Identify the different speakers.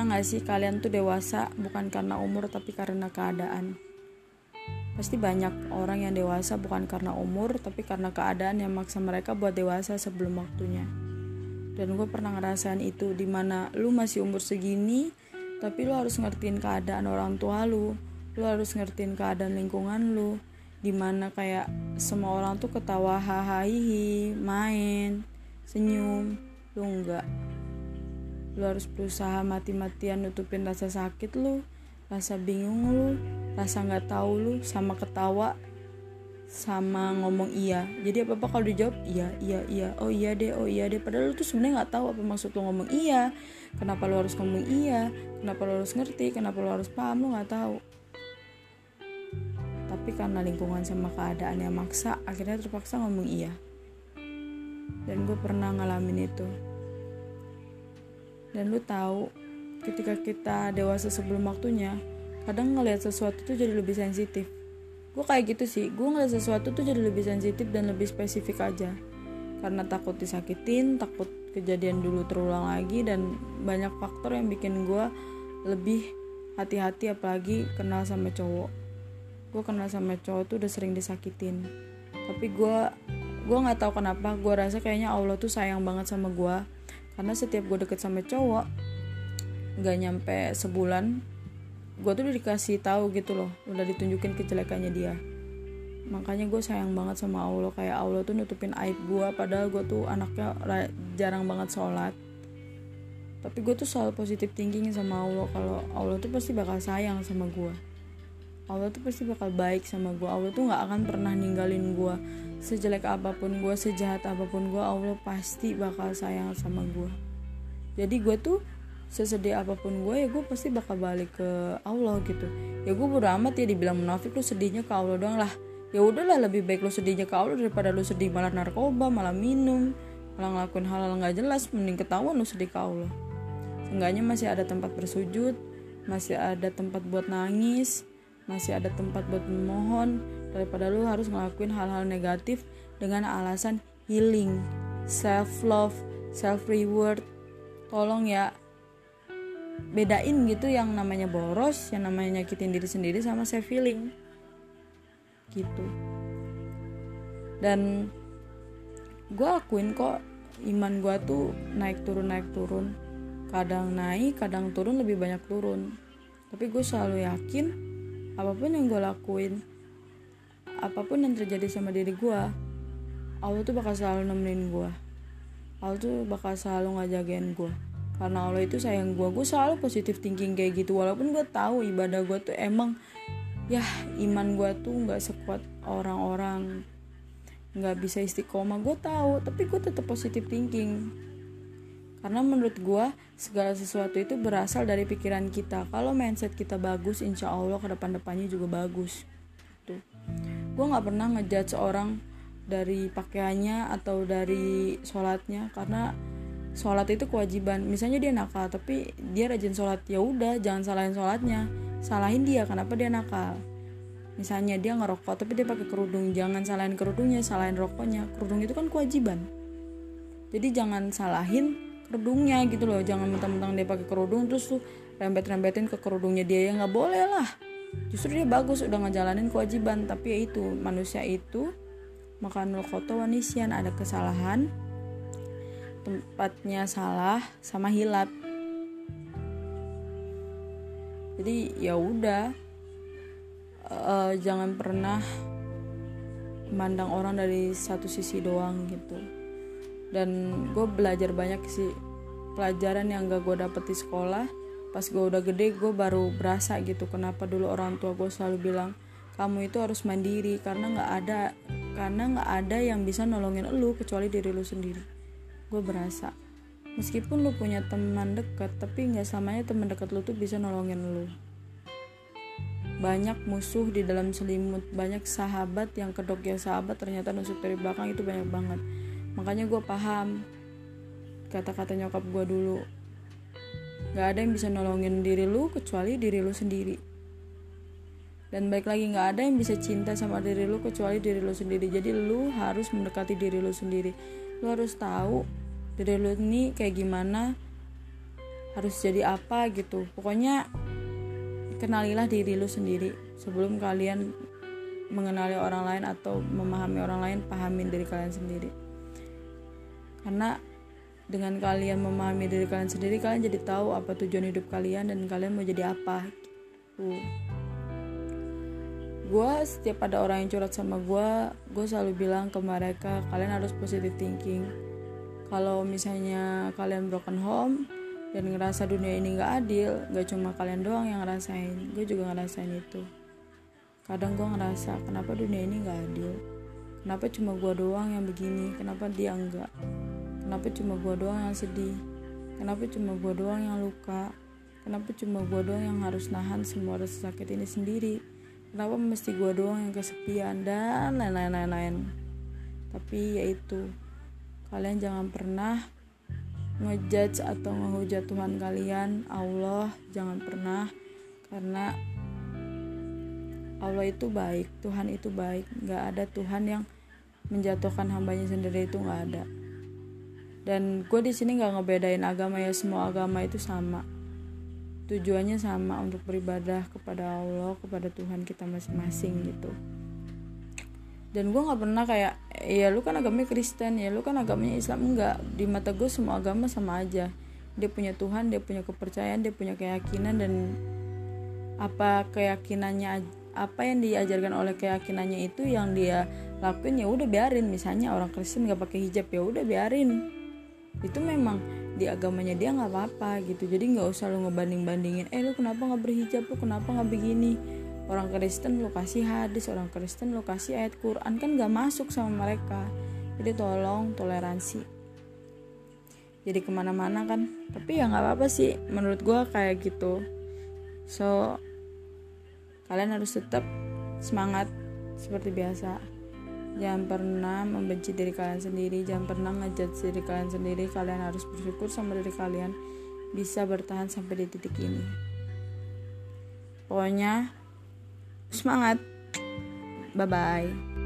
Speaker 1: pernah gak sih kalian tuh dewasa bukan karena umur tapi karena keadaan? Pasti banyak orang yang dewasa bukan karena umur tapi karena keadaan yang maksa mereka buat dewasa sebelum waktunya. Dan gue pernah ngerasain itu di mana lu masih umur segini tapi lu harus ngertiin keadaan orang tua lu. Lu harus ngertiin keadaan lingkungan lu. Di mana kayak semua orang tuh ketawa hahaha main, senyum, lu enggak lu harus berusaha mati-matian nutupin rasa sakit lu rasa bingung lu rasa nggak tahu lu sama ketawa sama ngomong iya. Jadi apa apa kalau dijawab iya iya iya. Oh iya deh oh iya deh. Padahal lu tuh sebenarnya nggak tahu apa maksud lu ngomong iya. Kenapa lu harus ngomong iya? Kenapa lu harus ngerti? Kenapa lu harus paham? Lu nggak tahu. Tapi karena lingkungan sama keadaan yang maksa akhirnya terpaksa ngomong iya. Dan gue pernah ngalamin itu dan lu tahu ketika kita dewasa sebelum waktunya kadang ngelihat sesuatu tuh jadi lebih sensitif. Gue kayak gitu sih gue ngeliat sesuatu tuh jadi lebih sensitif dan lebih spesifik aja. Karena takut disakitin takut kejadian dulu terulang lagi dan banyak faktor yang bikin gue lebih hati-hati apalagi kenal sama cowok. Gue kenal sama cowok tuh udah sering disakitin. Tapi gue gue nggak tahu kenapa gue rasa kayaknya Allah tuh sayang banget sama gue karena setiap gue deket sama cowok nggak nyampe sebulan gue tuh udah dikasih tahu gitu loh udah ditunjukin kejelekannya dia. Makanya gue sayang banget sama Allah kayak Allah tuh nutupin aib gue padahal gue tuh anaknya jarang banget sholat. Tapi gue tuh selalu positif thinking sama Allah kalau Allah tuh pasti bakal sayang sama gue Allah tuh pasti bakal baik sama gue Allah tuh nggak akan pernah ninggalin gue sejelek apa pun gue sejahat apa pun gue Allah pasti bakal sayang sama gue jadi gue tuh sesedih apa pun gue ya gue pasti bakal balik ke Allah gitu. Ya gue bodo amat ya dibilang munafik lu sedihnya ke Allah doang lah. Ya udahlah lebih baik lu sedihnya ke Allah daripada lu sedih malah narkoba malah minum malah ngelakuin hal-hal nggak jelas mending ketahuan lu sedih ke Allah. Seenggaknya masih ada tempat bersujud masih ada tempat buat nangis masih ada tempat buat memohon daripada lu harus ngelakuin hal-hal negatif dengan alasan healing self love self reward tolong ya bedain gitu yang namanya boros yang namanya nyakitin diri sendiri sama self healing. Gitu. Dan gue akuin kok iman gue tuh naik turun naik turun. Kadang naik kadang turun lebih banyak turun. Tapi gue selalu yakin apa pun yang gue lakuin apa pun yang terjadi sama diri gue Allah tuh bakal selalu nemenin gue Allah tuh bakal selalu ngajagain gue karena Allah itu sayang gue gue selalu positif thinking kayak gitu. Walaupun gue tahu ibadah gue tuh emang ya iman gue tuh nggak sekuat orang-orang nggak bisa istiqomah. Gue tahu tapi gue tetap positif thinking karena menurut gue segala sesuatu itu berasal dari pikiran kita. Kalau mindset kita bagus insya Allah ke depan depannya juga bagus. Tuh. Gue nggak pernah ngejudge seorang dari pakaiannya atau dari sholatnya karena sholat itu kewajiban. Misalnya dia nakal tapi dia rajin sholat ya udah jangan salahin sholatnya. Salahin dia kenapa dia nakal? Misalnya dia ngerokok tapi dia pakai kerudung. Jangan salahin kerudungnya salahin rokoknya. Kerudung itu kan kewajiban. Jadi jangan salahin kerudungnya gitu loh. Jangan mentang-mentang dia pakai kerudung terus tuh rembet-rembetin ke kerudungnya dia ya nggak boleh lah. Justru dia bagus udah ngejalanin kewajiban. Tapi ya itu manusia itu makan koto wanisian. Ada kesalahan tempatnya salah sama hilap jadi ya udah uh, jangan pernah memandang orang dari satu sisi doang gitu. Dan gue belajar banyak sih pelajaran yang gak gue dapet di sekolah. Pas gue udah gede gue baru berasa gitu kenapa dulu orang tua gue selalu bilang kamu itu harus mandiri karena nggak ada karena nggak ada yang bisa nolongin lu kecuali diri lu sendiri. Gue berasa. Meskipun lu punya teman dekat tapi nggak selamanya teman dekat lu tuh bisa nolongin lu. Banyak musuh di dalam selimut banyak sahabat yang kedok ya sahabat ternyata nusuk dari belakang itu banyak banget. Makanya gue paham kata-kata nyokap gue dulu Gak ada yang bisa nolongin diri lu kecuali diri lu sendiri. Dan baik lagi gak ada yang bisa cinta sama diri lu kecuali diri lu sendiri. Jadi lu harus mendekati diri lu sendiri. Lu harus tahu diri lu ini kayak gimana. harus jadi apa gitu pokoknya kenalilah diri lu sendiri sebelum kalian mengenali orang lain atau memahami orang lain pahamin diri kalian sendiri karena dengan kalian memahami diri kalian sendiri kalian jadi tahu apa tujuan hidup kalian dan kalian mau jadi apa gitu. Gue setiap ada orang yang curhat sama gue gue selalu bilang ke mereka kalian harus positive thinking. Kalau misalnya kalian broken home dan ngerasa dunia ini gak adil gak cuma kalian doang yang ngerasain gue juga ngerasain itu. Kadang gue ngerasa kenapa dunia ini gak adil? Kenapa cuma gue doang yang begini? Kenapa dia enggak kenapa cuma gue doang yang sedih? Kenapa cuma gue doang yang luka? Kenapa cuma gue doang yang harus nahan semua rasa sakit ini sendiri? Kenapa mesti gue doang yang kesepian? Dan lain-lain lain-lain tapi yaitu kalian jangan pernah ngejudge atau ngehujat Tuhan kalian. Allah jangan pernah. Karena Allah itu baik. Tuhan itu baik. Nggak ada Tuhan yang menjatuhkan hambanya sendiri itu nggak ada dan gue di sini nggak ngebedain agama ya semua agama itu sama. Tujuannya sama untuk beribadah kepada Allah kepada Tuhan kita masing-masing gitu. Dan gue nggak pernah kayak ya lu kan agamanya Kristen ya lu kan agamanya Islam. Enggak di mata gue semua agama sama aja. Dia punya Tuhan dia punya kepercayaan dia punya keyakinan dan apa keyakinannya apa yang diajarkan oleh keyakinannya itu yang dia lakuin ya udah biarin. Misalnya orang Kristen nggak pakai hijab ya udah biarin itu memang di agamanya dia nggak apa-apa gitu. Jadi nggak usah lu ngebanding bandingin eh lu kenapa nggak berhijab? Lu kenapa nggak begini? Orang Kristen lu kasih hadis orang Kristen lu kasih ayat Quran kan nggak masuk sama mereka. Jadi tolong toleransi. Jadi ke mana-mana kan. Tapi ya nggak apa-apa sih menurut gue kayak gitu. So kalian harus tetap semangat seperti biasa jangan pernah membenci diri kalian sendiri. Jangan pernah ngejudge diri kalian sendiri. Kalian harus bersyukur sama diri kalian. Bisa bertahan sampai di titik ini. Pokoknya semangat. Bye bye